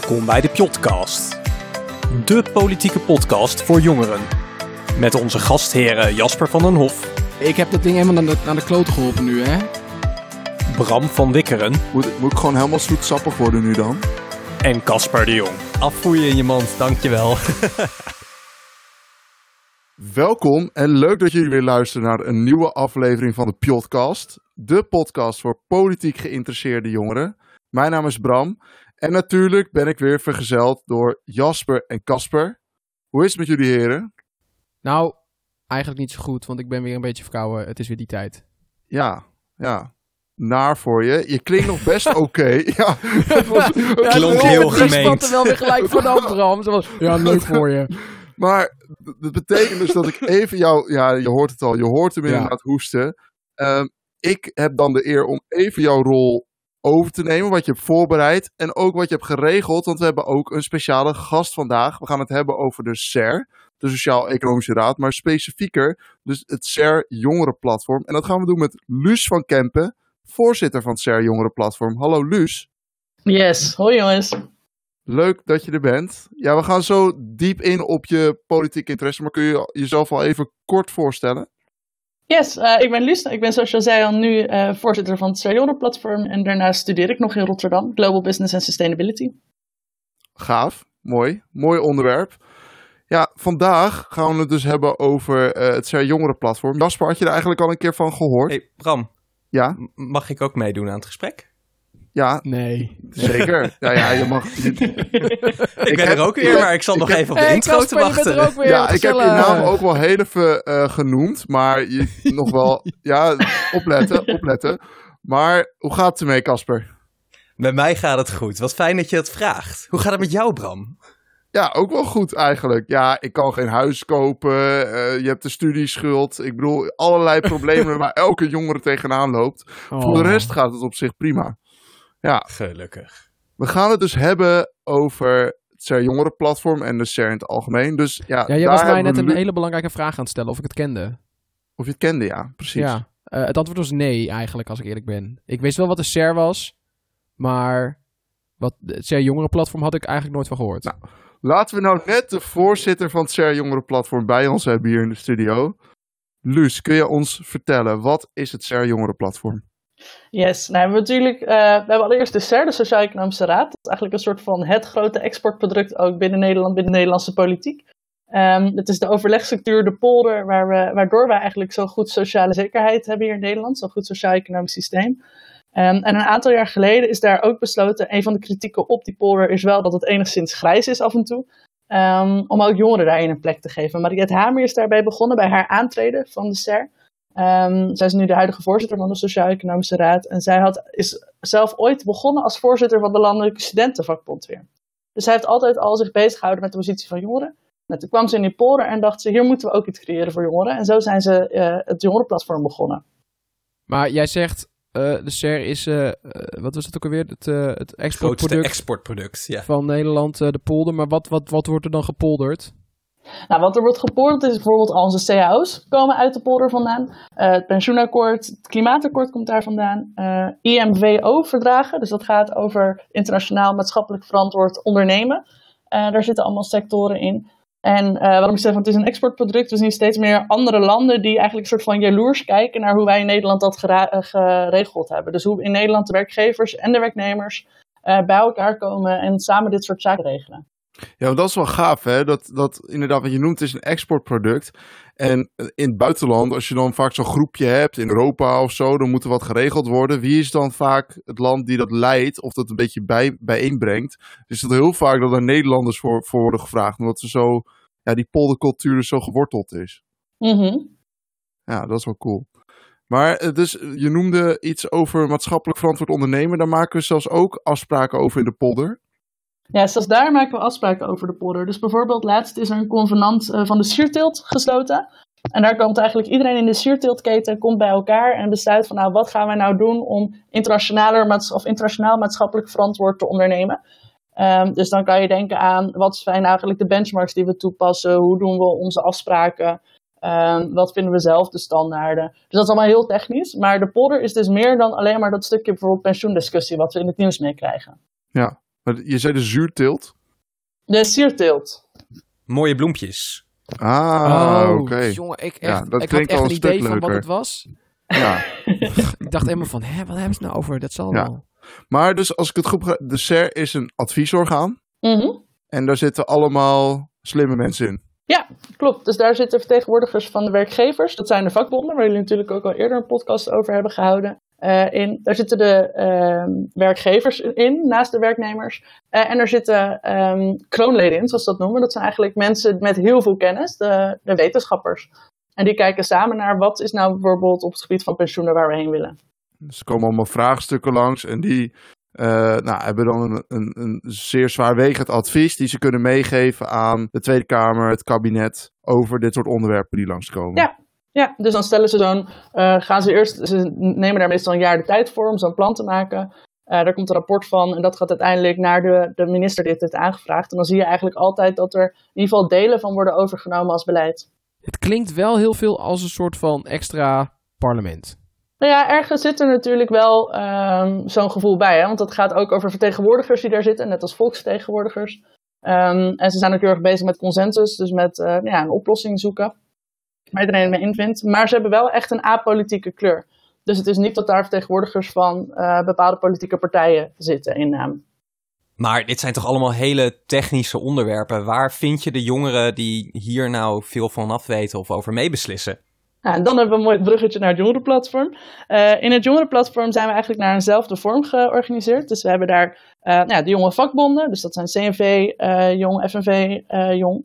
Welkom bij de Pjotcast. De politieke podcast voor jongeren. Met onze gastheren Jasper van den Hof, Ik heb dat ding helemaal naar de, naar de kloten geholpen nu, hè? Bram van Wikkeren Moet, moet ik gewoon helemaal zoetsappig worden nu dan? en Casper de Jong. Afvoer je in je mand, dankjewel. Welkom en leuk dat jullie weer luisteren naar een nieuwe aflevering van de Podcast. De podcast voor politiek geïnteresseerde jongeren. Mijn naam is Bram en natuurlijk ben ik weer vergezeld door Jasper en Casper. Hoe is het met jullie heren? Nou, eigenlijk niet zo goed, want ik ben weer een beetje verkouden. Het is weer die tijd. Ja, ja. Naar voor je. Je klinkt nog best oké. Ja, het was, het Klonk was- heel Ik spant er wel weer gelijk vanaf, Bram. Zo van, ja, leuk voor je. Maar dat betekent dus dat ik even jou, ja, je hoort het al, je hoort hem Ja. inderdaad hoesten. Ehm, ik heb dan de eer om even jouw rol over te nemen, wat je hebt voorbereid en ook wat je hebt geregeld, want we hebben ook een speciale gast vandaag. We gaan het hebben over de SER, de Sociaal-Economische Raad, maar specifieker dus het SER Jongerenplatform. En dat gaan we doen met Luus van Kempen, voorzitter van het SER Jongerenplatform. Hallo Luus. Yes, hoi jongens. Leuk dat je er bent. Ja, we gaan zo diep in op je politieke interesse, maar kun je jezelf al even kort voorstellen? Yes, eh, ik ben Luus. Ik ben zoals je al zei al nu eh, voorzitter van het Seniorenplatform en daarnaast studeer ik nog in Rotterdam, Global Business and Sustainability. Gaaf, mooi, mooi onderwerp. Ja, vandaag gaan we het dus hebben over eh, het CR Jongerenplatform. Jasper, had je er eigenlijk al een keer van gehoord? Hey, Bram, Ja, m- mag ik ook meedoen aan het gesprek? Ja, Nee. zeker. Ja, ja, je mag. Ik, ben heb- er ook weer, maar ik zal ik nog heb- even op de Hey, intro te Casper, je bent er wachten. ook weer. Ja, ik heb je naam ook wel heel even eh, genoemd, maar je nog wel. Ja, opletten, opletten. Maar hoe gaat het ermee, Casper? Met mij gaat het goed. Wat fijn dat je het vraagt. Hoe gaat het met jou, Bram? Ja, ook wel goed eigenlijk. Ja, ik kan geen huis kopen. eh, je hebt de studieschuld. Ik bedoel, allerlei problemen waar elke jongere tegenaan loopt. Voor de Oh. rest gaat het op zich prima. Gelukkig. We gaan het dus hebben over het SER Jongerenplatform en de SER in het algemeen. Dus ja, Ja, jij daar was mij net een hele belangrijke vraag aan het stellen of ik het kende. Of je het kende, ja, precies. Ja. Eh, het antwoord was nee, eigenlijk, als ik eerlijk ben. Ik wist wel wat de SER was, maar wat het SER Jongerenplatform had ik eigenlijk nooit van gehoord. Nou. Laten we nou net de voorzitter van het SER Jongerenplatform bij ons hebben hier in de studio. Luus, kun je ons vertellen, wat is het SER Jongerenplatform? Yes, nou we natuurlijk, eh, we hebben allereerst de SER, de Sociaal-Economische Raad. Dat is eigenlijk een soort van het grote exportproduct ook binnen Nederland, binnen de Nederlandse politiek. Ehm, het is de overlegstructuur, de polder, waar we, waardoor wij eigenlijk zo'n goed sociale zekerheid hebben hier in Nederland, zo'n goed sociaal-economisch systeem. Ehm, en een aantal jaar geleden is daar ook besloten, een van de kritieken op die polder is wel dat het enigszins grijs is af en toe. ehm, om ook jongeren daarin een plek te geven. Mariette Hamer is daarbij begonnen bij haar aantreden van de SER. Ehm, zij is nu de huidige voorzitter van de Sociaal-Economische Raad. En zij had, is zelf ooit begonnen als voorzitter van de Landelijke Studentenvakbond weer. Dus zij heeft altijd al zich bezig gehouden met de positie van jongeren. Toen kwam ze in die polder en dacht ze, hier moeten we ook iets creëren voor jongeren. En zo zijn ze eh, het jongerenplatform begonnen. Maar jij zegt, eh, de SER is, eh, wat was het ook alweer, het, eh, het Grootste exportproduct exportproduct, ja. van Nederland, eh, de polder. Maar wat, wat, wat wordt er dan gepolderd? Nou, wat er wordt gepolderd is bijvoorbeeld al onze cao's komen uit de polder vandaan. Eh, het pensioenakkoord, het klimaatakkoord komt daar vandaan. Eh, IMVO-verdragen, dus dat gaat over internationaal maatschappelijk verantwoord ondernemen. Eh, daar zitten allemaal sectoren in. En waarom ik zeg, want het is een exportproduct, we zien steeds meer andere landen die eigenlijk een soort van jaloers kijken naar hoe wij in Nederland dat geregeld hebben. Dus hoe in Nederland de werkgevers en de werknemers bij elkaar komen en samen dit soort zaken regelen. Ja, dat is wel gaaf, hè? Dat, dat inderdaad, wat je noemt, is een exportproduct. En in het buitenland, als je dan vaak zo'n groepje hebt, in Europa of zo, dan moet er wat geregeld worden. Wie is dan vaak het land die dat leidt of dat een beetje bij, bijeenbrengt? Dus dat heel vaak dat er Nederlanders voor, voor worden gevraagd, omdat ze zo, ja, die poldercultuur zo geworteld is. Mhm. Ja, dat is wel cool. Maar eh, dus, je noemde iets over maatschappelijk verantwoord ondernemen. Daar maken we zelfs ook afspraken over in de polder. Ja, zelfs daar maken we afspraken over de polder. Dus bijvoorbeeld laatst is er een convenant eh, van de sierteelt gesloten. En daar komt eigenlijk iedereen in de sierteeltketen komt bij elkaar en besluit van nou wat gaan wij nou doen om internationaler of internationaal maatschappelijk verantwoord te ondernemen. Ehm, dus dan kan je denken aan wat zijn eigenlijk de benchmarks die we toepassen, hoe doen we onze afspraken, ehm, wat vinden we zelf de standaarden. Dus dat is allemaal heel technisch, maar de polder is dus meer dan alleen maar dat stukje bijvoorbeeld pensioendiscussie wat we in het nieuws meekrijgen. Ja, Maar je zei de zuurteelt? De sierteelt. Mooie bloempjes. Ah, oh, oké. jongen, ik, Ja, echt, dat ik had echt al een idee stuk van wat leuker. het was. Ja. Ik dacht helemaal van, hè, wat hebben ze nou over? Dat zal Ja. wel. Maar dus als ik het goed begrijp, de SER is een adviesorgaan. Mhm. En daar zitten allemaal slimme mensen in. Klopt, dus daar zitten vertegenwoordigers van de werkgevers. Dat zijn de vakbonden, waar jullie natuurlijk ook al eerder een podcast over hebben gehouden. Eh, in. Daar zitten de ehm, werkgevers in, naast de werknemers. Eh, en er zitten ehm, kroonleden in, zoals ze dat noemen. Dat zijn eigenlijk mensen met heel veel kennis, de, de wetenschappers. En die kijken samen naar wat is nou bijvoorbeeld op het gebied van pensioenen waar we heen willen. Dus er komen allemaal vraagstukken langs. En die eh, nou, hebben dan een, een, een zeer zwaarwegend advies. Die ze kunnen meegeven aan de Tweede Kamer, het kabinet. Over dit soort onderwerpen die langskomen. Ja. Ja, dus dan stellen ze zo'n, eh, gaan ze eerst, ze nemen daar meestal een jaar de tijd voor om zo'n plan te maken. Eh, daar komt een rapport van en dat gaat uiteindelijk naar de, de minister die het heeft aangevraagd. En dan zie je eigenlijk altijd dat er in ieder geval delen van worden overgenomen als beleid. Het klinkt wel heel veel als een soort van extra parlement. Nou ja, ergens zit er natuurlijk wel ehm, zo'n gevoel bij. Hè? Want dat gaat ook over vertegenwoordigers die daar zitten, net als volksvertegenwoordigers. Ehm, en ze zijn ook heel erg bezig met consensus, dus met eh, ja, een oplossing zoeken. Waar iedereen mee invindt. Maar ze hebben wel echt een apolitieke kleur. Dus het is niet dat daar vertegenwoordigers van eh, bepaalde politieke partijen zitten in naam. Maar dit zijn toch allemaal hele technische onderwerpen. Waar vind je de jongeren die hier nou veel van af weten of over meebeslissen? Nou, en dan hebben we een mooi bruggetje naar het jongerenplatform. Eh, in het jongerenplatform zijn we eigenlijk naar eenzelfde vorm georganiseerd. Dus we hebben daar eh, nou ja, de jonge vakbonden, dus dat zijn CNV, Jong, FNV, Jong.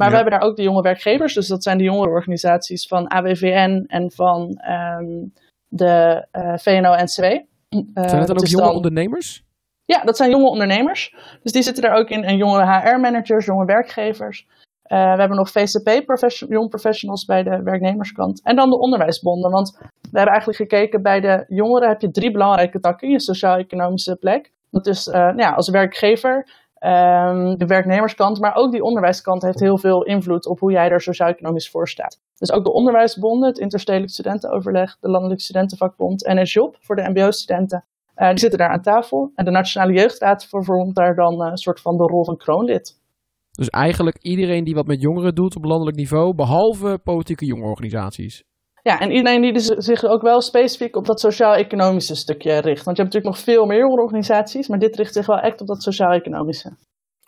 Maar Ja. we hebben daar ook de jonge werkgevers, dus dat zijn de jongerenorganisaties van AWVN en van ehm, de eh, VNO-NCW. Eh, Zijn het dan dat ook jonge dan- ondernemers? ja, dat zijn jonge ondernemers. Dus die zitten daar ook in. En jonge HR-managers, jonge werkgevers. Eh, we hebben nog VCP, profession, Young Professionals bij de werknemerskant. En dan de onderwijsbonden. Want we hebben eigenlijk gekeken bij de jongeren heb je drie belangrijke takken in je sociaal-economische plek. Dat is nou ja, als werkgever, ehm, de werknemerskant, maar ook die onderwijskant heeft heel veel invloed op hoe jij er sociaal-economisch voor staat. Dus ook de onderwijsbonden, het interstedelijk studentenoverleg, de landelijk studentenvakbond en SJOB voor de mbo-studenten. Eh, die zitten daar aan tafel. En de Nationale Jeugdraad vervormt daar dan eh, een soort van de rol van kroonlid. Dus eigenlijk iedereen die wat met jongeren doet op landelijk niveau, behalve politieke jongerenorganisaties. Ja, en iedereen die dus zich ook wel specifiek op dat sociaal-economische stukje richt. Want je hebt natuurlijk nog veel meer jongerenorganisaties, maar dit richt zich wel echt op dat sociaal-economische.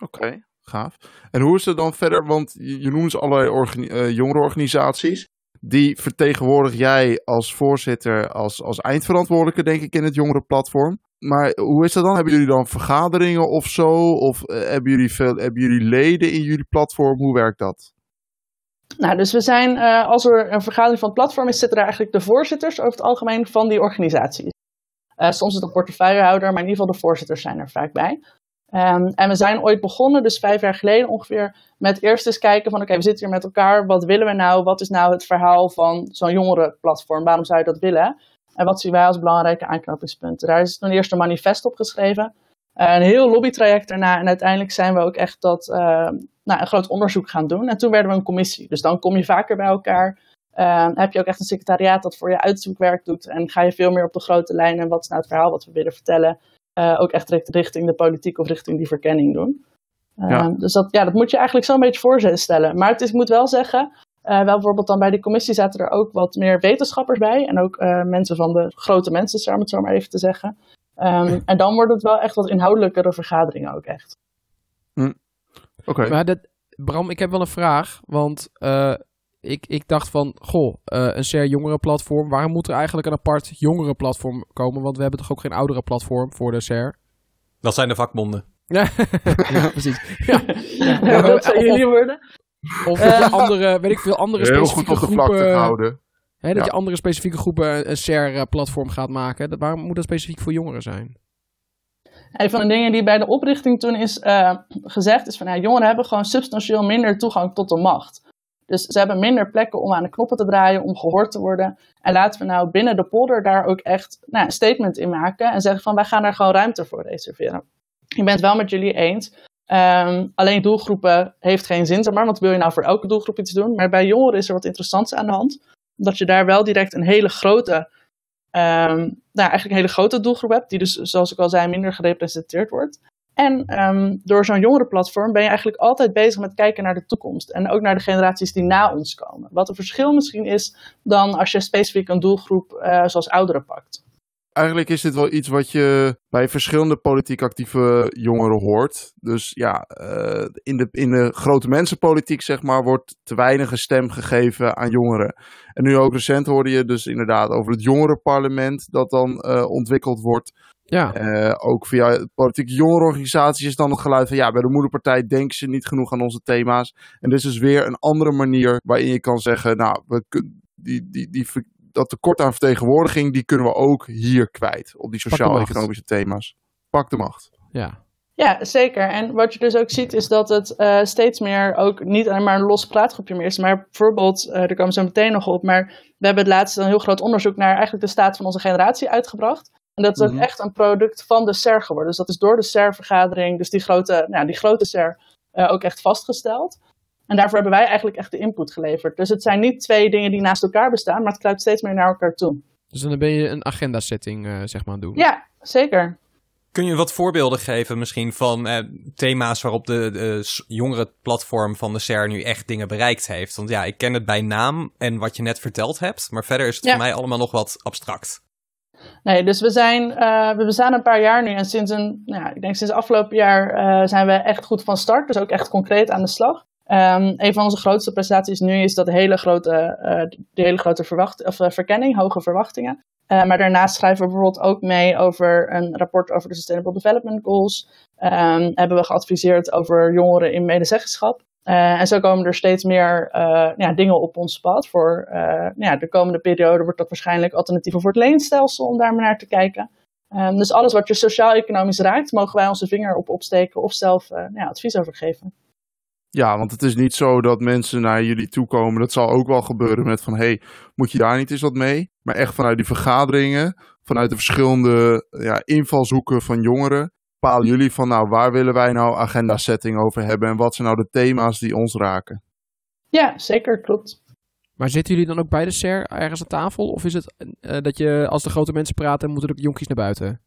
Oké, gaaf. En hoe is het dan verder? Want je, je noemt allerlei organi- eh, jongerenorganisaties. Die vertegenwoordig jij als voorzitter, als, als eindverantwoordelijke, denk ik, in het jongerenplatform. Maar hoe is dat dan? Hebben jullie dan vergaderingen of zo? Of eh, hebben, jullie veel, hebben jullie leden in jullie platform? Hoe werkt dat? Nou, dus we zijn, eh, als er een vergadering van het platform is, zitten daar eigenlijk de voorzitters over het algemeen van die organisaties. Eh, soms is het een portefeuillehouder, maar in ieder geval de voorzitters zijn er vaak bij. Ehm, en we zijn ooit begonnen, dus vijf jaar geleden ongeveer, met eerst eens kijken van oké, we zitten hier met elkaar, wat willen we nou? Wat is nou het verhaal van zo'n jongerenplatform? Waarom zou je dat willen? En wat zien wij als belangrijke aanknopingspunten? Daar is een manifest op geschreven. Eh, een heel lobbytraject daarna. En uiteindelijk zijn we ook echt dat, eh, nou, een groot onderzoek gaan doen. En toen werden we een commissie. Dus dan kom je vaker bij elkaar. Eh, heb je ook echt een secretariaat dat voor je uitzoekwerk doet. En ga je veel meer op de grote lijnen. Wat is nou het verhaal wat we willen vertellen? eh, ook echt richt- richting de politiek of richting die verkenning doen. Eh, Ja. Dus dat, ja, dat moet je eigenlijk zo'n beetje voorstellen. Maar het is, ik moet wel zeggen, eh, wel bijvoorbeeld dan bij die commissie zaten er ook wat meer wetenschappers bij. En ook eh, mensen van de grote mensen, om het zo maar even te zeggen. Ehm, en dan wordt het wel echt wat inhoudelijkere vergaderingen ook echt. Oké. Maar dat, Bram, ik heb wel een vraag. Want eh, ik, ik dacht van, goh, eh, een SER jongerenplatform. Waarom moet er eigenlijk een apart jongerenplatform komen? Want we hebben toch ook geen oudere platform voor de SER? Dat zijn de vakbonden. Ja, precies. Ja. Ja, dat zijn of- jullie woorden. Of je andere, weet ik veel, andere Heel goed specifieke op de vlakte groepen... gehouden. Hè, dat Ja. je andere specifieke groepen een SER-platform gaat maken. Dat, waarom moet dat specifiek voor jongeren zijn? Een van de dingen die bij de oprichting toen is eh, gezegd, is van ja, jongeren hebben gewoon substantieel minder toegang tot de macht. Dus ze hebben minder plekken om aan de knoppen te draaien, om gehoord te worden. En laten we nou binnen de polder daar ook echt nou, een statement in maken en zeggen van wij gaan daar gewoon ruimte voor reserveren. Ik ben het wel met jullie eens. Ehm, alleen doelgroepen heeft geen zin, maar, want wil je nou voor elke doelgroep iets doen? Maar bij jongeren is er wat interessants aan de hand. Omdat je daar wel direct een hele grote nou, eigenlijk een hele grote doelgroep hebt, die dus, zoals ik al zei, minder gerepresenteerd wordt. En ehm, door zo'n jongerenplatform ben je eigenlijk altijd bezig met kijken naar de toekomst. En ook naar de generaties die na ons komen. Wat een verschil misschien is dan als je specifiek een doelgroep uh, zoals ouderen pakt. Eigenlijk is dit wel iets wat je bij verschillende politiek actieve jongeren hoort. Dus ja, uh, in, de, in de grote mensenpolitiek, zeg maar, wordt te weinig een stem gegeven aan jongeren. En nu ook recent hoorde je dus inderdaad over het jongerenparlement dat dan uh, ontwikkeld wordt. Ja. Uh, ook via politieke jongerenorganisaties is dan het geluid van ja, bij de moederpartij denken ze niet genoeg aan onze thema's. En dit is dus weer een andere manier waarin je kan zeggen, nou, we, die, die, die, dat tekort aan vertegenwoordiging, die kunnen we ook hier kwijt. Op die sociaal-economische thema's. Pak de macht. Ja. Ja, zeker. En wat je dus ook ziet is dat het uh, steeds meer ook niet alleen maar een los praatgroepje meer is. Maar bijvoorbeeld, uh, daar komen we zo meteen nog op, maar we hebben het laatste een heel groot onderzoek naar eigenlijk de staat van onze generatie uitgebracht. En dat is ook mm -hmm. echt een product van de SER geworden. Dus dat is door de SER-vergadering, dus die grote, nou, die grote SER, uh, ook echt vastgesteld. En daarvoor hebben wij eigenlijk echt de input geleverd. Dus het zijn niet twee dingen die naast elkaar bestaan, maar het kruipt steeds meer naar elkaar toe. Dus dan ben je een agenda-setting, uh, zeg maar, doen. Ja, zeker. Kun je wat voorbeelden geven misschien van eh, thema's waarop de, de jongerenplatform van de CER nu echt dingen bereikt heeft? Want ja, ik ken het bij naam en wat je net verteld hebt, maar verder is het ja. voor mij allemaal nog wat abstract. Nee, dus we zijn, uh, we bestaan een paar jaar nu en sinds een, nou, ik denk sinds afgelopen jaar uh, zijn we echt goed van start, dus ook echt concreet aan de slag. Um, een van onze grootste prestaties nu is dat hele grote, uh, de hele grote verwacht, of, verkenning, hoge verwachtingen. Uh, maar daarnaast schrijven we bijvoorbeeld ook mee over een rapport over de Sustainable Development Goals. Um, hebben we geadviseerd over jongeren in medezeggenschap. En zo komen er steeds meer ja, dingen op ons pad. Voor ja, de komende periode wordt dat waarschijnlijk alternatieven voor het leenstelsel, om daar maar naar te kijken. Um, dus alles wat je sociaal-economisch raakt, mogen wij onze vinger op opsteken of zelf ja, advies over geven. Ja, want het is niet zo dat mensen naar jullie toe komen. Dat zal ook wel gebeuren met van, hey, moet je daar niet eens wat mee? Maar echt vanuit die vergaderingen, vanuit de verschillende ja, invalshoeken van jongeren, bepalen jullie van, nou, waar willen wij nou agenda setting over hebben en wat zijn nou de thema's die ons raken? Ja, zeker, klopt. Maar zitten jullie dan ook bij de SER ergens aan tafel? Of is het uh, dat je, als de grote mensen praten, moeten er ook jonkies naar buiten?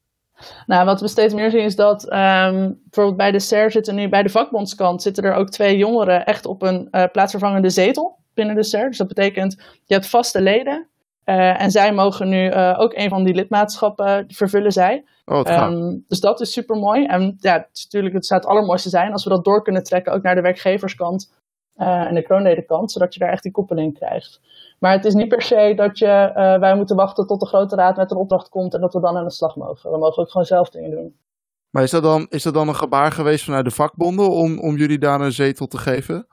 Nou, wat we steeds meer zien is dat um, bijvoorbeeld bij de SER zitten nu, bij de vakbondskant zitten er ook twee jongeren echt op een uh, plaatsvervangende zetel binnen de SER. Dus dat betekent, je hebt vaste leden uh, en zij mogen nu uh, ook een van die lidmaatschappen vervullen zij. Oh, um, dus dat is super mooi. En ja, het, is natuurlijk, het zou het allermooiste zijn als we dat door kunnen trekken ook naar de werkgeverskant en de kroonledenkant, zodat je daar echt die koppeling krijgt. Maar het is niet per se dat je, uh, wij moeten wachten tot de grote raad met een opdracht komt en dat we dan aan de slag mogen. We mogen ook gewoon zelf dingen doen. Maar is dat dan, is dat dan een gebaar geweest vanuit de vakbonden om, om jullie daar een zetel te geven?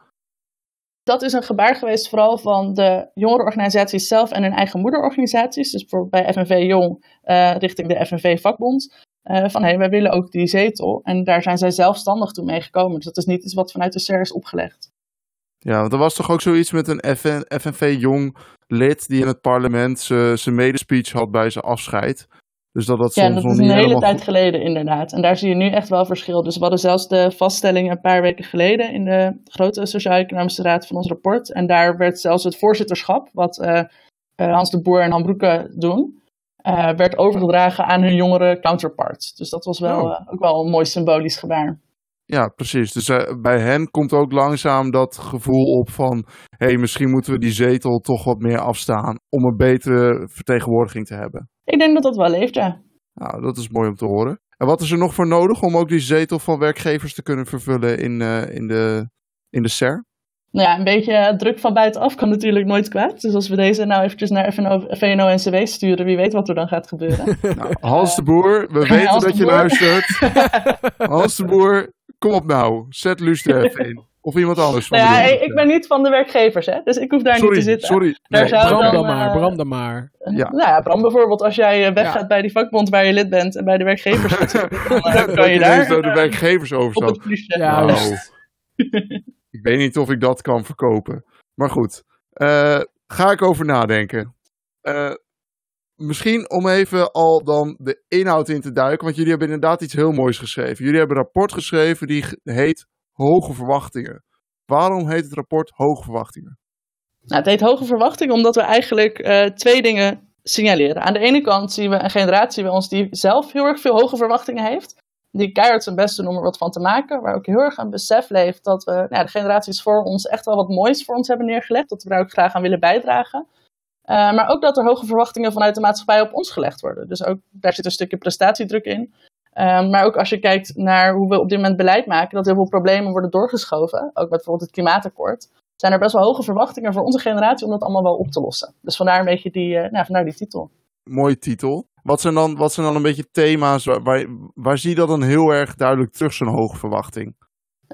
Dat is een gebaar geweest vooral van de jongerenorganisaties zelf en hun eigen moederorganisaties. Dus bijvoorbeeld bij FNV Jong uh, richting de FNV Vakbond. Uh, van hé, hey, wij willen ook die zetel. En daar zijn zij zelfstandig toe meegekomen. Dus dat is niet iets wat vanuit de SER is opgelegd. Ja, want er was toch ook zoiets met een FN, FNV Jong lid die in het parlement zijn medespeech had bij zijn afscheid. Dus dat dat ja, soms dat nog is niet een hele tijd goed- geleden inderdaad. En daar zie je nu echt wel verschil. Dus we hadden zelfs de vaststelling een paar weken geleden in de grote Sociaal-Economische Raad van ons rapport. En daar werd zelfs het voorzitterschap, wat eh, eh, Hans de Boer en Han Broeke doen, eh, werd overgedragen aan hun jongere counterparts. Dus dat was wel, Oh. ook wel een mooi symbolisch gebaar. Ja, precies. Dus eh, bij hen komt ook langzaam dat gevoel op van... hé, hey, misschien moeten we die zetel toch wat meer afstaan... om een betere vertegenwoordiging te hebben. Ik denk dat dat wel leeft, ja. Nou, dat is mooi om te horen. En wat is er nog voor nodig om ook die zetel van werkgevers te kunnen vervullen in, eh, in, de, in de SER? Nou ja, een beetje druk van buitenaf kan natuurlijk nooit kwaad. Dus als we deze nou eventjes naar VNO-NCW sturen, wie weet wat er dan gaat gebeuren. Nou, Hans de Boer, we weten dat je luistert. Hans de Boer, kom op nou. Zet Luus er even in. Of iemand anders van nou ja, ik, ben niet van de werkgevers, hè, dus ik hoef daar sorry, niet te zitten. sorry. Daar Nee, zou Bram dan, dan maar, eh, Bram dan maar. Ja. Nou ja, Bram bijvoorbeeld, als jij eh, weggaat Ja. bij die vakbond waar je lid bent en bij de werkgevers zit, dan eh, kan je je daar door de eh, werkgevers overstapt. Ja, Nou, juist. ik weet niet of ik dat kan verkopen. Maar goed, eh, ga ik over nadenken. Misschien om even al dan de inhoud in te duiken. Want jullie hebben inderdaad iets heel moois geschreven. Jullie hebben een rapport geschreven die heet Hoge Verwachtingen. Waarom heet het rapport Hoge Verwachtingen? Nou, het heet hoge verwachting omdat we eigenlijk eh, twee dingen signaleren. Aan de ene kant zien we een generatie bij ons die zelf heel erg veel hoge verwachtingen heeft. die keihard zijn best doen om er wat van te maken. Waar ook heel erg een besef leeft dat we, nou, de generaties voor ons echt wel wat moois voor ons hebben neergelegd. Dat we daar ook graag aan willen bijdragen. Uh, maar ook dat er hoge verwachtingen vanuit de maatschappij op ons gelegd worden. Dus ook daar zit een stukje prestatiedruk in. Um, maar ook als je kijkt naar hoe we op dit moment beleid maken, dat heel veel problemen worden doorgeschoven, ook bijvoorbeeld het klimaatakkoord, zijn er best wel hoge verwachtingen voor onze generatie om dat allemaal wel op te lossen. Dus vandaar een beetje die, uh, nou, vandaar die titel. Mooie titel. Wat zijn dan, wat zijn dan een beetje thema's, waar, waar zie je dat dan heel erg duidelijk terug, zo'n hoge verwachting?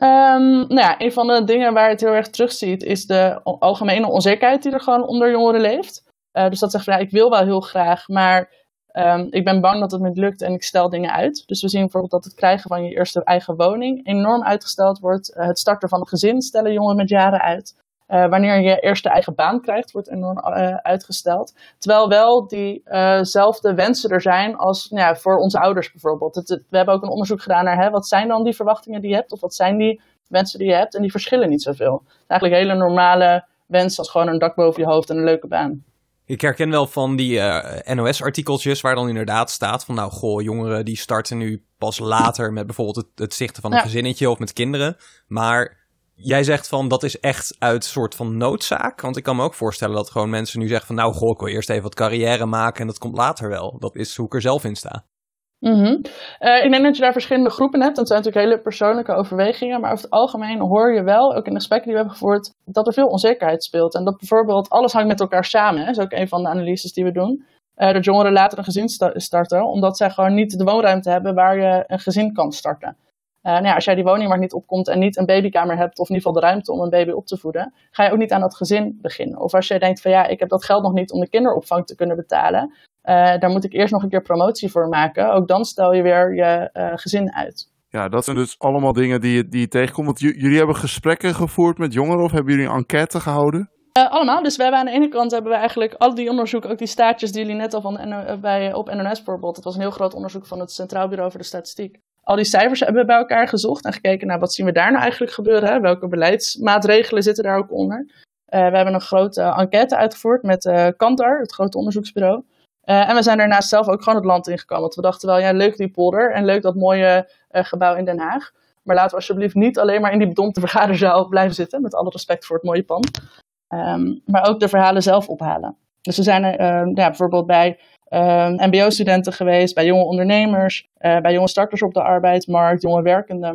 Um, nou ja, een van de dingen waar je het heel erg terugziet, is de algemene onzekerheid die er gewoon onder jongeren leeft. Uh, dus dat zegt van ja, ik wil wel heel graag, maar um, ik ben bang dat het niet lukt en ik stel dingen uit. Dus we zien bijvoorbeeld dat het krijgen van je eerste eigen woning enorm uitgesteld wordt. Uh, het starten van een gezin stellen jongeren met jaren uit. Uh, wanneer je eerste eigen baan krijgt, wordt enorm uh, uitgesteld. Terwijl wel diezelfde uh, wensen er zijn als nou ja, voor onze ouders bijvoorbeeld. Het, het, we hebben ook een onderzoek gedaan naar hè, wat zijn dan die verwachtingen die je hebt, of wat zijn die wensen die je hebt. En die verschillen niet zoveel. Eigenlijk hele normale wensen als gewoon een dak boven je hoofd en een leuke baan. Ik herken wel van die uh, NOS-artikeltjes waar dan inderdaad staat van nou goh, jongeren die starten nu pas later met bijvoorbeeld het, het zichten van een ja. gezinnetje of met kinderen. Maar jij zegt van dat is echt uit soort van noodzaak. Want ik kan me ook voorstellen dat gewoon mensen nu zeggen van nou goh, ik wil eerst even wat carrière maken en dat komt later wel. Dat is hoe ik er zelf in sta. -hmm. uh, ik denk dat je daar verschillende groepen hebt. Dat zijn natuurlijk hele persoonlijke overwegingen. Maar over het algemeen hoor je wel, ook in de gesprekken die we hebben gevoerd, dat er veel onzekerheid speelt. En dat bijvoorbeeld alles hangt met elkaar samen. Dat is ook een van de analyses die we doen. Uh, dat jongeren later een gezin starten, omdat zij gewoon niet de woonruimte hebben waar je een gezin kan starten. Uh, nou ja, als jij die woningmarkt niet opkomt en niet een babykamer hebt, of in ieder geval de ruimte om een baby op te voeden, ga je ook niet aan dat gezin beginnen. Of als je denkt van ja, ik heb dat geld nog niet om de kinderopvang te kunnen betalen, uh, daar moet ik eerst nog een keer promotie voor maken. Ook dan stel je weer je uh, gezin uit. Ja, dat zijn dus allemaal dingen die je, die je tegenkomt. Want jullie hebben gesprekken gevoerd met jongeren of hebben jullie een enquête gehouden? Uh, allemaal. Dus we hebben aan de ene kant hebben we eigenlijk al die onderzoeken, ook die staatjes die jullie net al van bij, op NOS bijvoorbeeld. Het was een heel groot onderzoek van het Centraal Bureau voor de Statistiek. Al die cijfers hebben we bij elkaar gezocht en gekeken naar wat zien we daar nou eigenlijk gebeuren. Hè? Welke beleidsmaatregelen zitten daar ook onder. we hebben een grote enquête uitgevoerd met Kantar, het grote onderzoeksbureau. Uh, en we zijn daarnaast zelf ook gewoon het land ingekomen. Want we dachten wel, ja, leuk die polder en leuk dat mooie gebouw in Den Haag. Maar laten we alsjeblieft niet alleen maar in die bedompte vergaderzaal blijven zitten. Met alle respect voor het mooie pand. Um, maar ook de verhalen zelf ophalen. Dus we zijn ja, bijvoorbeeld bij MBO-studenten geweest, bij jonge ondernemers, bij jonge starters op de arbeidsmarkt, jonge werkenden.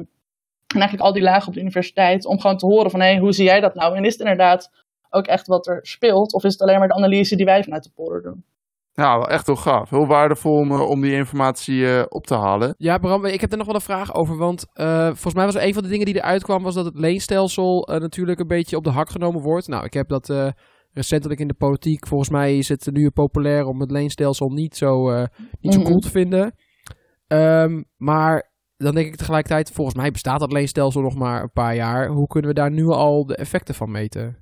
En eigenlijk al die lagen op de universiteit. Om gewoon te horen van, hé, hey, hoe zie jij dat nou? En is het inderdaad ook echt wat er speelt? Of is het alleen maar de analyse die wij vanuit de polder doen? Ja, wel echt heel gaaf. Heel waardevol om, om die informatie uh, op te halen. Ja, Bram, ik heb er nog wel een vraag over. Want uh, volgens mij was een van de dingen die eruit kwam... was dat het leenstelsel uh, natuurlijk een beetje op de hak genomen wordt. Nou, ik heb dat recentelijk in de politiek... volgens mij is het nu populair om het leenstelsel niet zo, niet zo cool te vinden. Um, maar dan denk ik tegelijkertijd... volgens mij bestaat dat leenstelsel nog maar een paar jaar. Hoe kunnen we daar nu al de effecten van meten?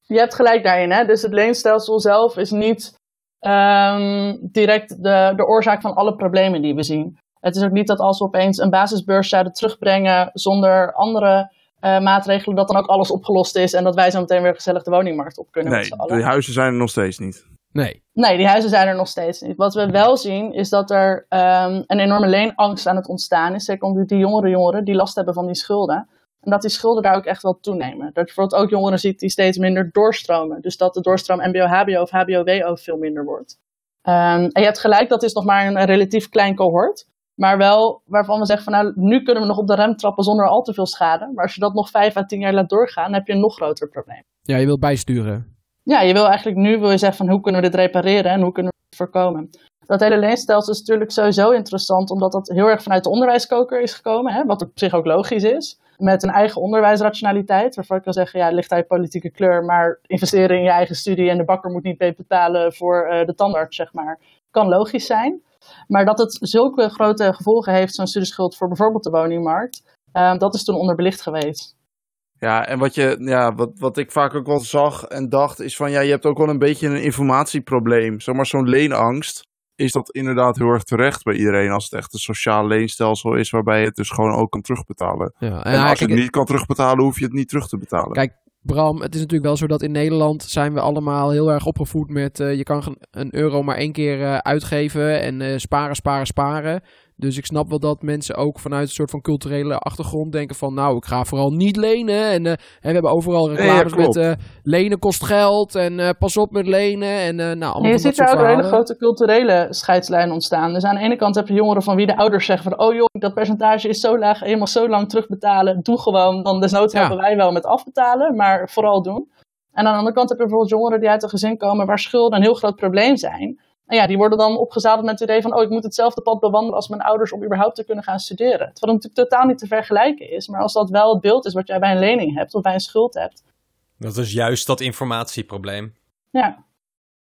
Je hebt gelijk daarin, hè. Dus het leenstelsel zelf is niet... Um, direct de, de oorzaak van alle problemen die we zien. Het is ook niet dat als we opeens een basisbeurs zouden terugbrengen zonder andere uh, maatregelen, dat dan ook alles opgelost is en dat wij zo meteen weer gezellig de woningmarkt op kunnen. Nee, de huizen zijn er nog steeds niet. Nee. Nee, die huizen zijn er nog steeds niet. Wat we wel zien is dat er um, een enorme leenangst aan het ontstaan is. Zeker onder die jongere jongeren die last hebben van die schulden. En dat die schulden daar ook echt wel toenemen. Dat je bijvoorbeeld ook jongeren ziet die steeds minder doorstromen. Dus dat de doorstroom MBO-HBO of HBO-WO veel minder wordt. Um, en je hebt gelijk, dat is nog maar een, een, relatief klein cohort. Maar wel waarvan we zeggen van nou, nu kunnen we nog op de rem trappen zonder al te veel schade. Maar als je dat nog vijf à tien jaar laat doorgaan, dan heb je een nog groter probleem. Ja, je wilt bijsturen. Ja, je wil eigenlijk nu wil je zeggen van hoe kunnen we dit repareren en hoe kunnen we het voorkomen. Dat hele leenstelsel is natuurlijk sowieso interessant, omdat dat heel erg vanuit de onderwijskoker is gekomen. Hè, wat op zich ook logisch is met een eigen onderwijsrationaliteit, waarvan ik kan zeggen, ja, het ligt uit politieke kleur, maar investeren in je eigen studie en de bakker moet niet betalen voor uh, de tandarts, zeg maar, kan logisch zijn. Maar dat het zulke grote gevolgen heeft, zo'n studieschuld voor bijvoorbeeld de woningmarkt, uh, dat is toen onderbelicht geweest. Ja, en wat, je, ja, wat, wat ik vaak ook wel zag en dacht, is van ja, je hebt ook wel een beetje een informatieprobleem. Zeg maar zo'n leenangst is dat inderdaad heel erg terecht bij iedereen als het echt een sociaal leenstelsel is waarbij je het dus gewoon ook kan terugbetalen. Ja, en, en als je het niet kan terugbetalen, hoef je het niet terug te betalen. Kijk, Bram, het is natuurlijk wel zo dat in Nederland zijn we allemaal heel erg opgevoed met uh, je kan een euro maar één keer uh, uitgeven en uh, sparen, sparen, sparen. Dus ik snap wel dat mensen ook vanuit een soort van culturele achtergrond denken van... nou, ik ga vooral niet lenen. En, uh, we hebben overal reclames met uh, lenen kost geld en uh, pas op met lenen. En, nou, allemaal je ziet daar ook een hele grote culturele scheidslijn ontstaan. Dus aan de ene kant heb je jongeren van wie de ouders zeggen van... oh joh, dat percentage is zo laag, eenmaal zo lang terugbetalen. Doe gewoon, dan desnoods helpen ja. wij wel met afbetalen, maar vooral doen. En aan de andere kant heb je bijvoorbeeld jongeren die uit een gezin komen waar schulden een heel groot probleem zijn. En ja, die worden dan opgezadeld met het idee van, oh, ik moet hetzelfde pad bewandelen als mijn ouders om überhaupt te kunnen gaan studeren. Het natuurlijk totaal niet te vergelijken is. Maar als dat wel het beeld is wat jij bij een lening hebt of bij een schuld hebt. Dat is juist dat informatieprobleem. Ja.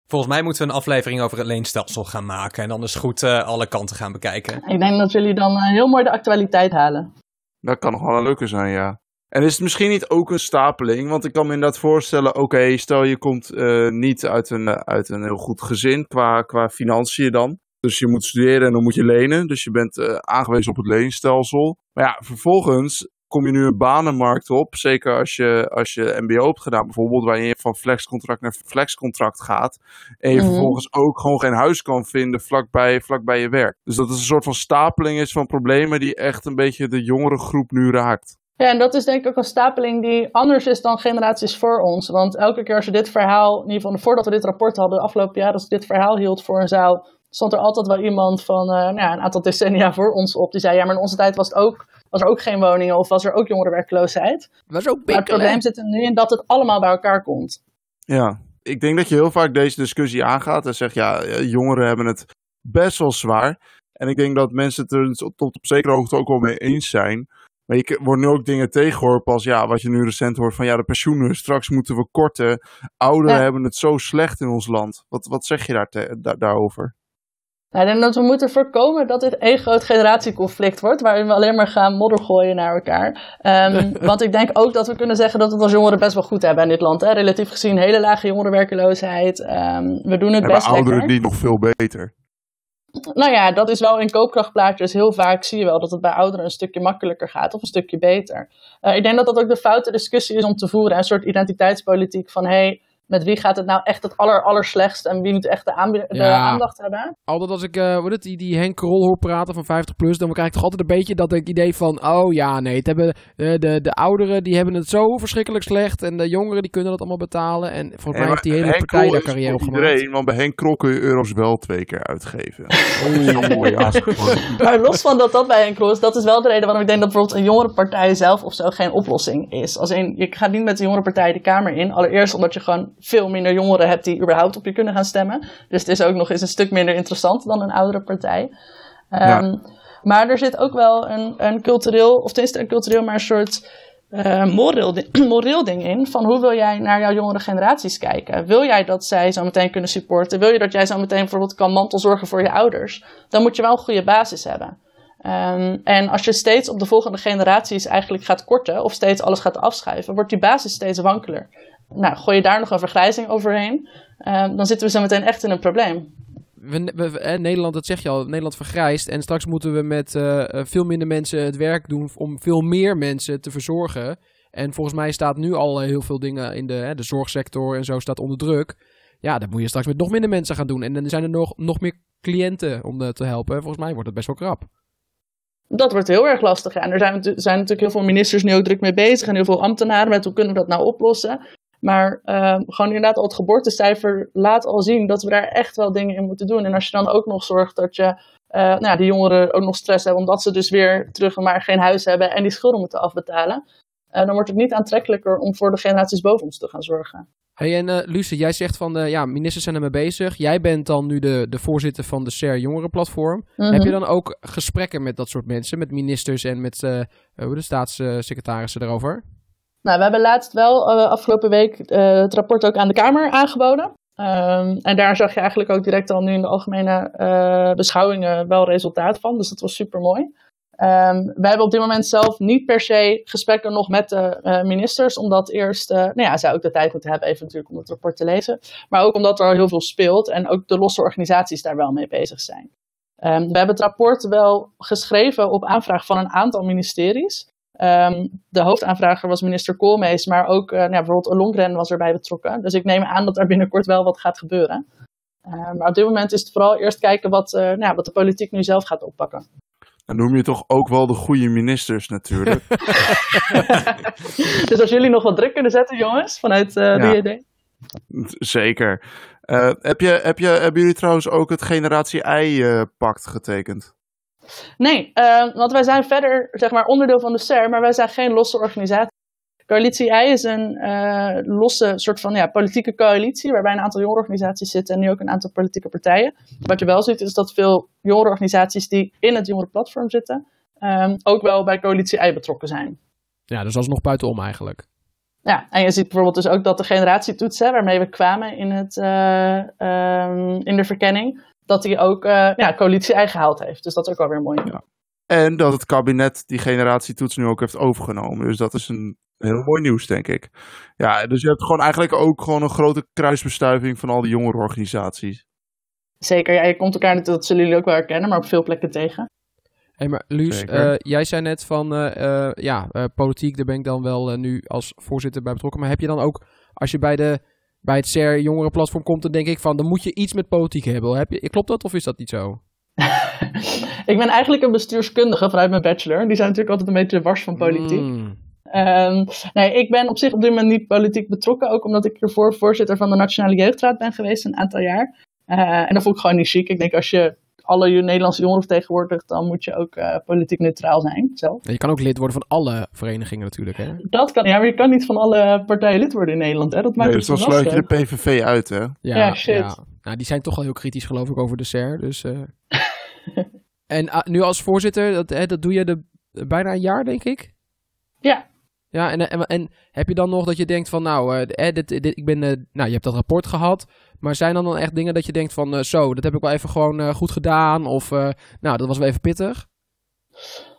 Volgens mij moeten we een aflevering over het leenstelsel gaan maken. En dan is goed uh, alle kanten gaan bekijken. Ik denk dat jullie dan uh, heel mooi de actualiteit halen. Dat kan nog wel een leuke zijn, ja. En is het misschien niet ook een stapeling? Want ik kan me inderdaad voorstellen, oké, stel je komt uh, niet uit een, uit een heel goed gezin qua, qua financiën dan. Dus je moet studeren en dan moet je lenen. Dus je bent uh, aangewezen op het leenstelsel. Maar ja, vervolgens kom je nu een banenmarkt op. Zeker als je, als je MBO hebt gedaan, bijvoorbeeld, waar je van flexcontract naar flexcontract gaat. En je mm -hmm. vervolgens ook gewoon geen huis kan vinden vlakbij, vlakbij je werk. Dus dat is een soort van stapeling is van problemen die echt een beetje de jongere groep nu raakt. Ja, en dat is denk ik ook een stapeling die anders is dan generaties voor ons. Want elke keer als je dit verhaal, in ieder geval voordat we dit rapport hadden, de afgelopen jaar, als je dit verhaal hield voor een zaal, stond er altijd wel iemand van uh, nou ja, een aantal decennia voor ons op. Die zei, ja, maar in onze tijd was, het ook, was er ook geen woningen of was er ook jongerenwerkloosheid. Was ook maar het probleem zit er nu in dat het allemaal bij elkaar komt. Ja, ik denk dat je heel vaak deze discussie aangaat en zegt, ja, jongeren hebben het best wel zwaar. En ik denk dat mensen het er tot op zekere hoogte ook wel mee eens zijn. Maar je wordt nu ook dingen tegengehoord als ja, wat je nu recent hoort van ja, de pensioenen, straks moeten we korten. Ouderen ja. hebben het zo slecht in ons land. Wat, wat zeg je daar te, da daarover? Nou, ik denk dat we moeten voorkomen dat dit één groot generatieconflict wordt, waarin we alleen maar gaan modder gooien naar elkaar. Um, want ik denk ook dat we kunnen zeggen dat we het als jongeren best wel goed hebben in dit land. Hè? Relatief gezien hele lage jongerenwerkeloosheid. Um, we doen het en best ouderen lekker. niet nog veel beter. Nou ja, dat is wel in koopkrachtplaatjes. Heel vaak zie je wel dat het bij ouderen een stukje makkelijker gaat of een stukje beter. Uh, ik denk dat dat ook de foute discussie is om te voeren. Een soort identiteitspolitiek van hey, met wie gaat het nou echt het aller, aller slechtst en wie moet echt de, de Ja. aandacht hebben? Altijd als ik uh, wat het, die, die Henk Krol hoor praten van 50 plus, dan krijg ik toch altijd een beetje dat ik idee van, oh ja, nee, het hebben, de, de, de ouderen die hebben het zo verschrikkelijk slecht en de jongeren die kunnen dat allemaal betalen. En volgens mij heeft die hele Henk partij Krol daar is carrière op gemaakt. iedereen, want bij Henk Krol kun je euro's wel twee keer uitgeven. Maar los van dat dat bij een cross, dat is wel de reden waarom ik denk dat bijvoorbeeld een jongerenpartij zelf of zo geen oplossing is. Als in, je gaat niet met de jongerenpartij de Kamer in. Allereerst omdat je gewoon veel minder jongeren hebt die überhaupt op je kunnen gaan stemmen. Dus het is ook nog eens een stuk minder interessant dan een oudere partij. Um, Ja. Maar er zit ook wel een, een cultureel, of tenminste een cultureel, maar een soort eh, moreel, moreel ding in. Van hoe wil jij naar jouw jongere generaties kijken? Wil jij dat zij zo meteen kunnen supporten? Wil je dat jij zo meteen bijvoorbeeld kan mantelzorgen voor je ouders? Dan moet je wel een goede basis hebben. Ehm, en als je steeds op de volgende generaties eigenlijk gaat korten, of steeds alles gaat afschuiven, wordt die basis steeds wankeler. Nou, gooi je daar nog een vergrijzing overheen, ehm, dan zitten we zo meteen echt in een probleem. We, eh, Nederland, dat zeg je al, Nederland vergrijst. En straks moeten we met eh, eh, veel minder mensen het werk doen om veel meer mensen te verzorgen. En volgens mij staat nu al eh, heel veel dingen in de, hè, de zorgsector en zo staat onder druk. Ja, dan moet je straks met nog minder mensen gaan doen. En dan zijn er nog, nog meer cliënten om te helpen. Volgens mij wordt het best wel krap. Dat wordt heel erg lastig. Ja. En er zijn, zijn natuurlijk heel veel ministers nu ook druk mee bezig en heel veel ambtenaren met hoe kunnen we dat nou oplossen. Maar ehm, gewoon inderdaad al het geboortecijfer laat al zien dat we daar echt wel dingen in moeten doen. En als je dan ook nog zorgt dat je eh, nou ja, die jongeren ook nog stress hebben omdat ze dus weer terug maar geen huis hebben en die schulden moeten afbetalen. eh, dan wordt het niet aantrekkelijker om voor de generaties boven ons te gaan zorgen. Hey, en eh Luce, jij zegt van, eh, ja, ministers zijn ermee bezig. Jij bent dan nu de, de voorzitter van de SER Jongerenplatform. Mhm. Heb je dan ook gesprekken met dat soort mensen, met ministers en met de staatssecretarissen daarover? Nou, we hebben laatst wel eh, afgelopen week eh, het rapport ook aan de Kamer aangeboden. Ehm, en daar zag je eigenlijk ook direct al nu in de algemene eh, beschouwingen wel resultaat van. Dus dat was super mooi. we hebben op dit moment zelf niet per se gesprekken nog met de ministers, omdat eerst, nou ja, zij ook de tijd moeten hebben even natuurlijk om het rapport te lezen. Maar ook omdat er al heel veel speelt en ook de losse organisaties daar wel mee bezig zijn. Ehm, we hebben het rapport wel geschreven op aanvraag van een aantal ministeries. Ehm, de hoofdaanvrager was minister Koolmees, maar ook eh, nou, bijvoorbeeld Ollongren was erbij betrokken. Dus ik neem aan dat er binnenkort wel wat gaat gebeuren. Ehm, maar op dit moment is het vooral eerst kijken wat, eh, nou, wat de politiek nu zelf gaat oppakken. Dan noem je toch ook wel de goede ministers natuurlijk. dus als jullie nog wat druk kunnen zetten, jongens, vanuit uh, Ja. Zeker. Heb je, heb je, hebben jullie trouwens ook het Generatie I-pact getekend? Nee, eh, want wij zijn verder zeg maar onderdeel van de SER, maar wij zijn geen losse organisatie. Coalitie I is een eh, losse soort van ja, politieke coalitie, waarbij een aantal jongerenorganisaties zitten en nu ook een aantal politieke partijen. Wat je wel ziet is dat veel jongerenorganisaties die in het jongerenplatform zitten, ehm, ook wel bij Coalitie I betrokken zijn. Ja, dus alsnog buitenom eigenlijk. Ja, en je ziet bijvoorbeeld dus ook dat de generatietoets, hè, waarmee we kwamen in, het, eh, ehm, in de verkenning, dat die ook eh, ja, coalitie gehaald heeft. Dus dat is ook alweer mooi. En dat het kabinet die generatietoets nu ook heeft overgenomen. Dus dat is een heel mooi nieuws, denk ik. Ja, dus je hebt gewoon eigenlijk ook gewoon een grote kruisbestuiving van al die jongerenorganisaties. Zeker, ja, je komt elkaar natuurlijk, dat zullen jullie ook wel herkennen, maar op veel plekken tegen. Hé, maar Luus, eh, jij zei net van, eh, eh, ja, eh, politiek, daar ben ik dan wel nu als voorzitter bij betrokken. Maar heb je dan ook, als je bij, de, bij het CER jongerenplatform komt, dan denk ik van, dan moet je iets met politiek hebben. Heb je, klopt dat of is dat niet zo? ik ben eigenlijk een bestuurskundige vanuit mijn bachelor. Die zijn natuurlijk altijd een beetje wars van politiek. Mm. Ehm, nee, ik ben op zich op dit moment niet politiek betrokken. Ook omdat ik hiervoor voorzitter van de Nationale Jeugdraad ben geweest een aantal jaar. Eh, en dat vond ik gewoon niet chic. Ik denk als je alle je- Nederlandse jongeren vertegenwoordigt, dan moet je ook eh, politiek neutraal zijn. Zelf. Je kan ook lid worden van alle verenigingen natuurlijk, hè? Dat kan, ja, maar je kan niet van alle partijen lid worden in Nederland. Hè? Dat maakt Nee, het dus dan zo sluit je de PVV uit, hè? Ja, shit. Nou, die zijn toch al heel kritisch geloof ik over de SER, dus... eh. en ah, nu als voorzitter, dat, hè, dat doe je de, bijna een jaar, denk ik? Ja. Ja, en, en, heb je dan nog dat je denkt van, nou, eh, eh, ik ben, eh, nou, je hebt dat rapport gehad, maar zijn dan dan echt dingen dat je denkt van, zo, dat heb ik wel even gewoon goed gedaan, of, nou, dat was wel even pittig?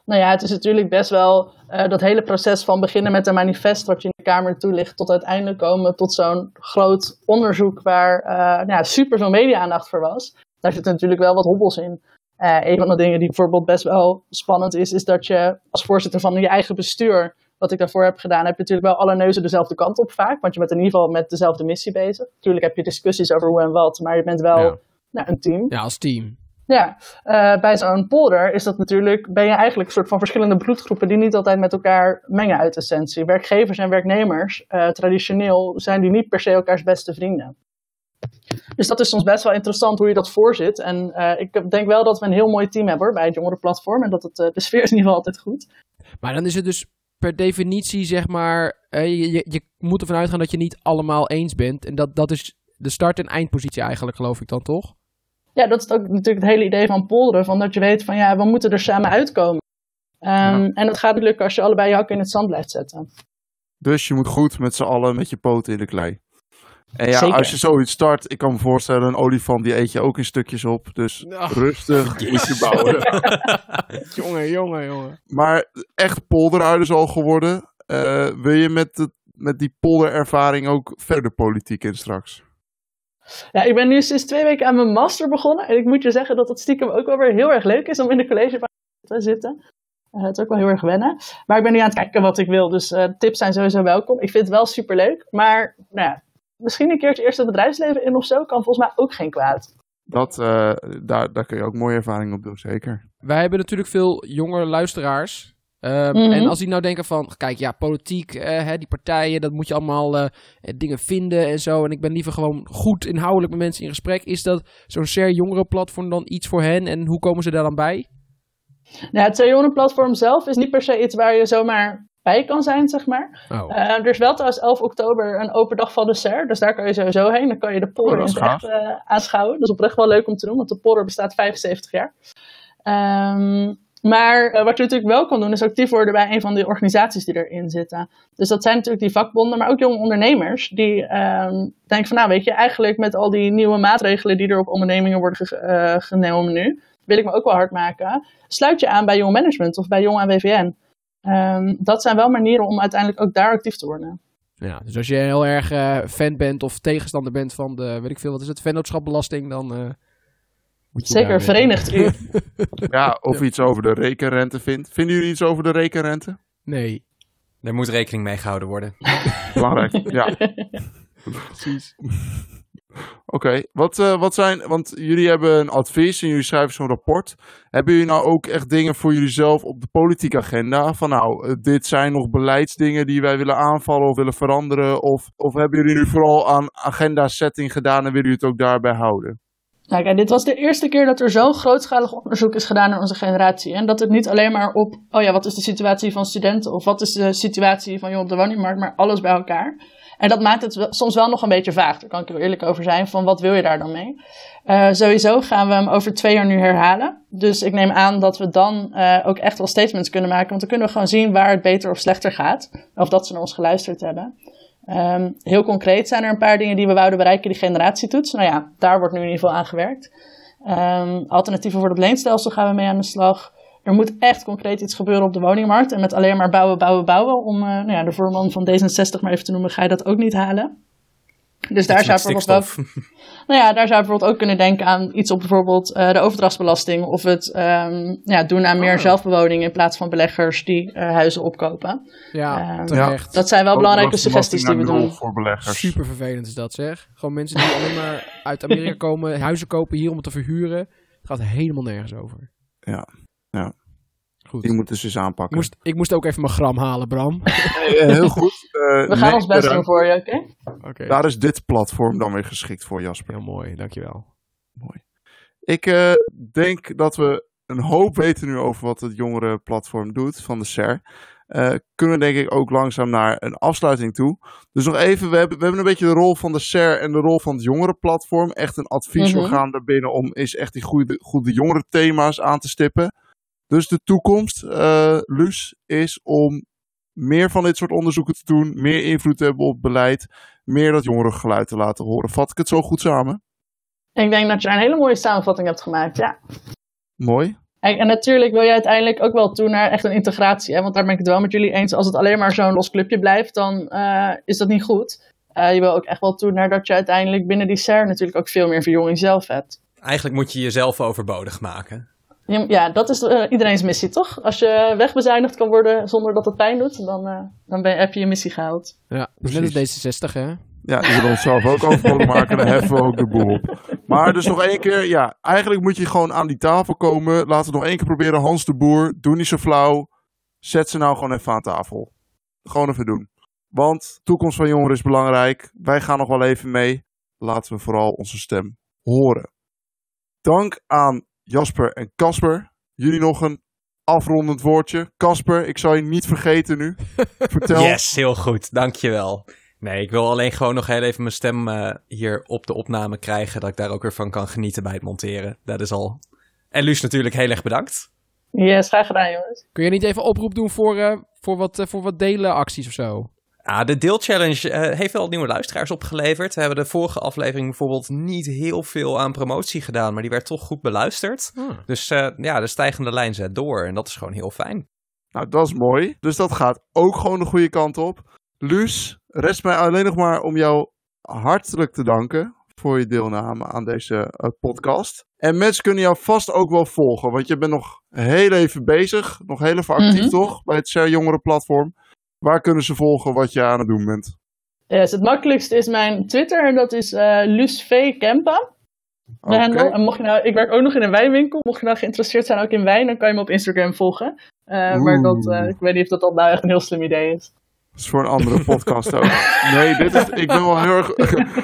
Nou ja, het is natuurlijk best wel dat hele proces van beginnen met een manifest wat je in de Kamer toelicht, tot uiteindelijk komen tot zo'n groot onderzoek waar nou super veel media-aandacht voor was. Daar zitten natuurlijk wel wat hobbels in. Een van de dingen die bijvoorbeeld best wel spannend is, is dat je als voorzitter van je eigen bestuur, wat ik daarvoor heb gedaan, heb je natuurlijk wel alle neuzen dezelfde kant op vaak. Want je bent in ieder geval met dezelfde missie bezig. Natuurlijk heb je discussies over hoe en wat, maar je bent wel Ja. nou, een team. Ja, als team. Ja, eh, bij zo'n polder is dat natuurlijk, ben je eigenlijk een soort van verschillende bloedgroepen die niet altijd met elkaar mengen uit essentie. Werkgevers en werknemers, eh, traditioneel, zijn die niet per se elkaars beste vrienden. Dus dat is soms best wel interessant hoe je dat voorzit. En eh, ik denk wel dat we een heel mooi team hebben hoor, bij het jongerenplatform. En dat het, de sfeer is in ieder geval altijd goed. Maar dan is het dus per definitie, zeg maar, eh, je, je, je moet ervan uitgaan dat je niet allemaal eens bent. En dat, dat is de start- en eindpositie eigenlijk, geloof ik dan toch? Ja, dat is ook natuurlijk het hele idee van polderen. Van dat je weet van ja, we moeten er samen uitkomen. Ehm, En dat gaat niet lukken als je allebei je hakken in het zand blijft zetten. Dus je moet goed met z'n allen met je poten in de klei. En ja, Zeker. als je zoiets start, ik kan me voorstellen, een olifant die eet je ook in stukjes op. Dus Ach. rustig, moet je bouwen. jongen, jongen, jongen. Maar echt polderuiders al geworden. Eh, wil je met, het, met die polderervaring ook verder politiek in straks? Ja, ik ben nu sinds twee weken aan mijn master begonnen. En ik moet je zeggen dat het stiekem ook wel weer heel erg leuk is om in de collegebank te zitten. Eh, het is ook wel heel erg wennen. Maar ik ben nu aan het kijken wat ik wil. Dus eh, tips zijn sowieso welkom. Ik vind het wel super leuk. Maar nou ja, misschien een keertje eerst het bedrijfsleven in of zo kan volgens mij ook geen kwaad. Dat, eh, daar, daar kun je ook mooie ervaring op doen, zeker. Wij hebben natuurlijk veel jonge luisteraars. Ehm, Mhm. En als die nou denken van, kijk, ja, politiek, eh, hè, die partijen, dat moet je allemaal eh, dingen vinden en zo. En ik ben liever gewoon goed inhoudelijk met mensen in gesprek. Is dat zo'n SER jongerenplatform dan iets voor hen? En hoe komen ze daar dan bij? Nou, het Jongerenplatform zelf is niet per se iets waar je zomaar bij kan zijn, zeg maar. Oh. Eh, er is wel trouwens 11 oktober een open dag van de SER. Dus daar kan je sowieso heen. Dan kan je de polder Oh, in het echt eh, aanschouwen. Dat is oprecht wel leuk om te doen, want de polder bestaat 75 jaar. Ehm, maar eh, wat je natuurlijk wel kan doen, is actief worden bij een van die organisaties die erin zitten. Dus dat zijn natuurlijk die vakbonden, maar ook jonge ondernemers. Die ehm, denken van, nou weet je, eigenlijk met al die nieuwe maatregelen die er op ondernemingen worden ge- genomen nu, wil ik me ook wel hard maken. Sluit je aan bij jong management of bij jong AWVN. Ehm, dat zijn wel manieren om uiteindelijk ook daar actief te worden. Ja, dus als je heel erg eh, fan bent of tegenstander bent van de, weet ik veel, wat is het, vennootschapbelasting, dan eh, moet je Zeker, verenigt u. Ja, of iets over de rekenrente vindt. Vinden jullie iets over de rekenrente? Nee, Er moet rekening mee gehouden worden. Belangrijk, ja. precies. Oké, wat, uh, wat zijn, want jullie hebben een advies en jullie schrijven zo'n rapport. Hebben jullie nou ook echt dingen voor jullie zelf op de politieke agenda? Van nou, uh, dit zijn nog beleidsdingen die wij willen aanvallen of willen veranderen? Of, of hebben jullie nu vooral aan agenda setting gedaan en willen jullie het ook daarbij houden? Kijk, dit was de eerste keer dat er zo'n grootschalig onderzoek is gedaan naar onze generatie. En dat het niet alleen maar op, oh ja, wat is de situatie van studenten of wat is de situatie van jongeren op de woningmarkt, maar alles bij elkaar. En dat maakt het soms wel nog een beetje vaag. Daar kan ik heel eerlijk over zijn. Van wat wil je daar dan mee? Uh, sowieso gaan we hem over twee jaar nu herhalen. Dus ik neem aan dat we dan uh, ook echt wel statements kunnen maken. Want dan kunnen we gewoon zien waar het beter of slechter gaat. Of dat ze naar ons geluisterd hebben. Um, heel concreet zijn er een paar dingen die we wouden bereiken, die generatietoets. Nou ja, daar wordt nu in ieder geval aan gewerkt. Um, alternatieven voor het leenstelsel gaan we mee aan de slag. Er moet echt concreet iets gebeuren op de woningmarkt. En met alleen maar bouwen, bouwen, bouwen. Om uh, nou ja, de voorman van D66 maar even te noemen, ga je dat ook niet halen. Dus daar zou, bijvoorbeeld ook, nou ja, daar zou bijvoorbeeld ook kunnen denken aan iets op bijvoorbeeld uh, de overdrachtsbelasting. Of het um, ja, doen aan meer oh. zelfbewoning in plaats van beleggers die uh, huizen opkopen. Ja, um, terecht. Dat zijn wel belangrijke suggesties die we doen. Voor beleggers. Super vervelend is dat zeg. Gewoon mensen die alleen maar uit Amerika komen, huizen kopen hier om het te verhuren. Het gaat helemaal nergens over. Ja. Goed. Die moeten ze eens aanpakken. Moest, ik moest ook even mijn gram halen, Bram. heel goed. Uh, We gaan ons best doen voor je, oké? Okay? Okay. Daar is dit platform dan weer geschikt voor, Jasper. Heel mooi, dankjewel. Mooi. Ik uh, denk dat we een hoop weten nu over wat het jongere platform doet van de SER. Uh, kunnen we denk ik ook langzaam naar een afsluiting toe. Dus nog even, we hebben, we hebben een beetje de rol van de SER en de rol van het jongere platform. Echt een adviesorgaan mm -hmm. daarbinnen om is echt die goede, goede jongere thema's aan te stippen. Dus de toekomst, uh, Luus, is om meer van dit soort onderzoeken te doen, meer invloed te hebben op beleid, meer dat jongerengeluid te laten horen. Vat ik het zo goed samen? Ik denk dat je een hele mooie samenvatting hebt gemaakt, ja. Mooi. En, en, natuurlijk wil je uiteindelijk ook wel toe naar echt een integratie. Hè? Want daar ben ik het wel met jullie eens. Als het alleen maar zo'n los clubje blijft, dan uh, is dat niet goed. Uh, je wil ook echt wel toe naar dat je uiteindelijk binnen die SER natuurlijk ook veel meer verjonging zelf hebt. Eigenlijk moet je jezelf overbodig maken. Ja, dat is uh, iedereen's missie, toch? Als je wegbezuinigd kan worden zonder dat het pijn doet, dan, uh, dan ben, heb je je missie gehaald. Ja, net als D66, hè? Ja, die willen onszelf ook overbodig maken, dan heffen we ook de boel op. Maar dus nog één keer, ja, eigenlijk moet je gewoon aan die tafel komen. Laten we nog één keer proberen, Hans de Boer, doe niet zo flauw. Zet ze nou gewoon even aan tafel. Gewoon even doen. Want de toekomst van jongeren is belangrijk. Wij gaan nog wel even mee. Laten we vooral onze stem horen. Dank aan Jasper en Casper. Jullie nog een afrondend woordje. Casper, ik zal je niet vergeten nu. Vertel. Yes, heel goed. Dankjewel. Nee, ik wil alleen gewoon nog heel even mijn stem uh, hier op de opname krijgen. Dat ik daar ook weer van kan genieten bij het monteren. Dat is al. En Luus natuurlijk heel erg bedankt. Yes, graag gedaan jongens. Kun je niet even oproep doen voor, uh, voor, wat, uh, voor wat delen acties of zo? Ja, de deelchallenge uh, heeft wel nieuwe luisteraars opgeleverd. We hebben de vorige aflevering bijvoorbeeld niet heel veel aan promotie gedaan, maar die werd toch goed beluisterd. Hmm. Dus uh, ja, de stijgende lijn zet door en dat is gewoon heel fijn. Nou, dat is mooi. Dus dat gaat ook gewoon de goede kant op. Luus, rest mij alleen nog maar om jou hartelijk te danken voor je deelname aan deze uh, podcast. En mensen kunnen jou vast ook wel volgen, want je bent nog heel even bezig, nog heel even actief mm -hmm. toch, bij het SER Jongeren Platform. Waar kunnen ze volgen wat je aan het doen bent? Yes, het makkelijkste is mijn Twitter en dat is uh, Luus V. Kempa. Okay. En mocht je nou, ik werk ook nog in een wijnwinkel. Mocht je nou geïnteresseerd zijn ook in wijn, dan kan je me op Instagram volgen. Uh, maar dat, uh, ik weet niet of dat, dat nou echt een heel slim idee is. Dat is voor een andere podcast ook. Nee, dit is, ik ben wel heel erg...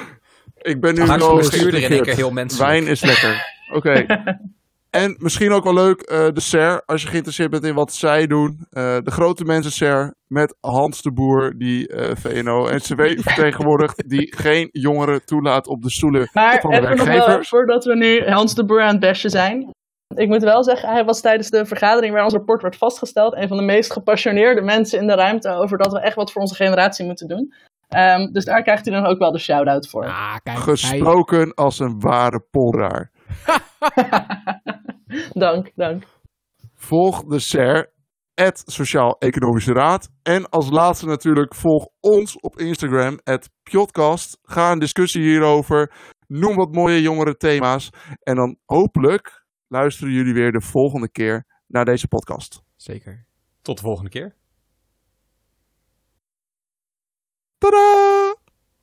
ik ben nu wel... menselijk. Wijn is lekker. Oké. Okay. En misschien ook wel leuk, uh, de SER, als je geïnteresseerd bent in wat zij doen. Uh, de grote mensen SER met Hans de Boer, die uh, VNO-NCW vertegenwoordigt, die geen jongeren toelaat op de stoelen maar van de werkgevers. Maar voordat we nu Hans de Boer aan het bashen zijn. Ik moet wel zeggen, hij was tijdens de vergadering waar ons rapport werd vastgesteld, een van de meest gepassioneerde mensen in de ruimte over dat we echt wat voor onze generatie moeten doen. Um, dus daar krijgt hij dan ook wel de shout-out voor. Ah, kijk, Gesproken hij... als een ware polraar. dank, dank. Volg de SER, het Sociaal-Economische Raad. En als laatste natuurlijk, volg ons op Instagram, het Podcast. Ga een discussie hierover. Noem wat mooie jongere thema's. En dan hopelijk luisteren jullie weer de volgende keer naar deze podcast. Zeker. Tot de volgende keer. Tadaa!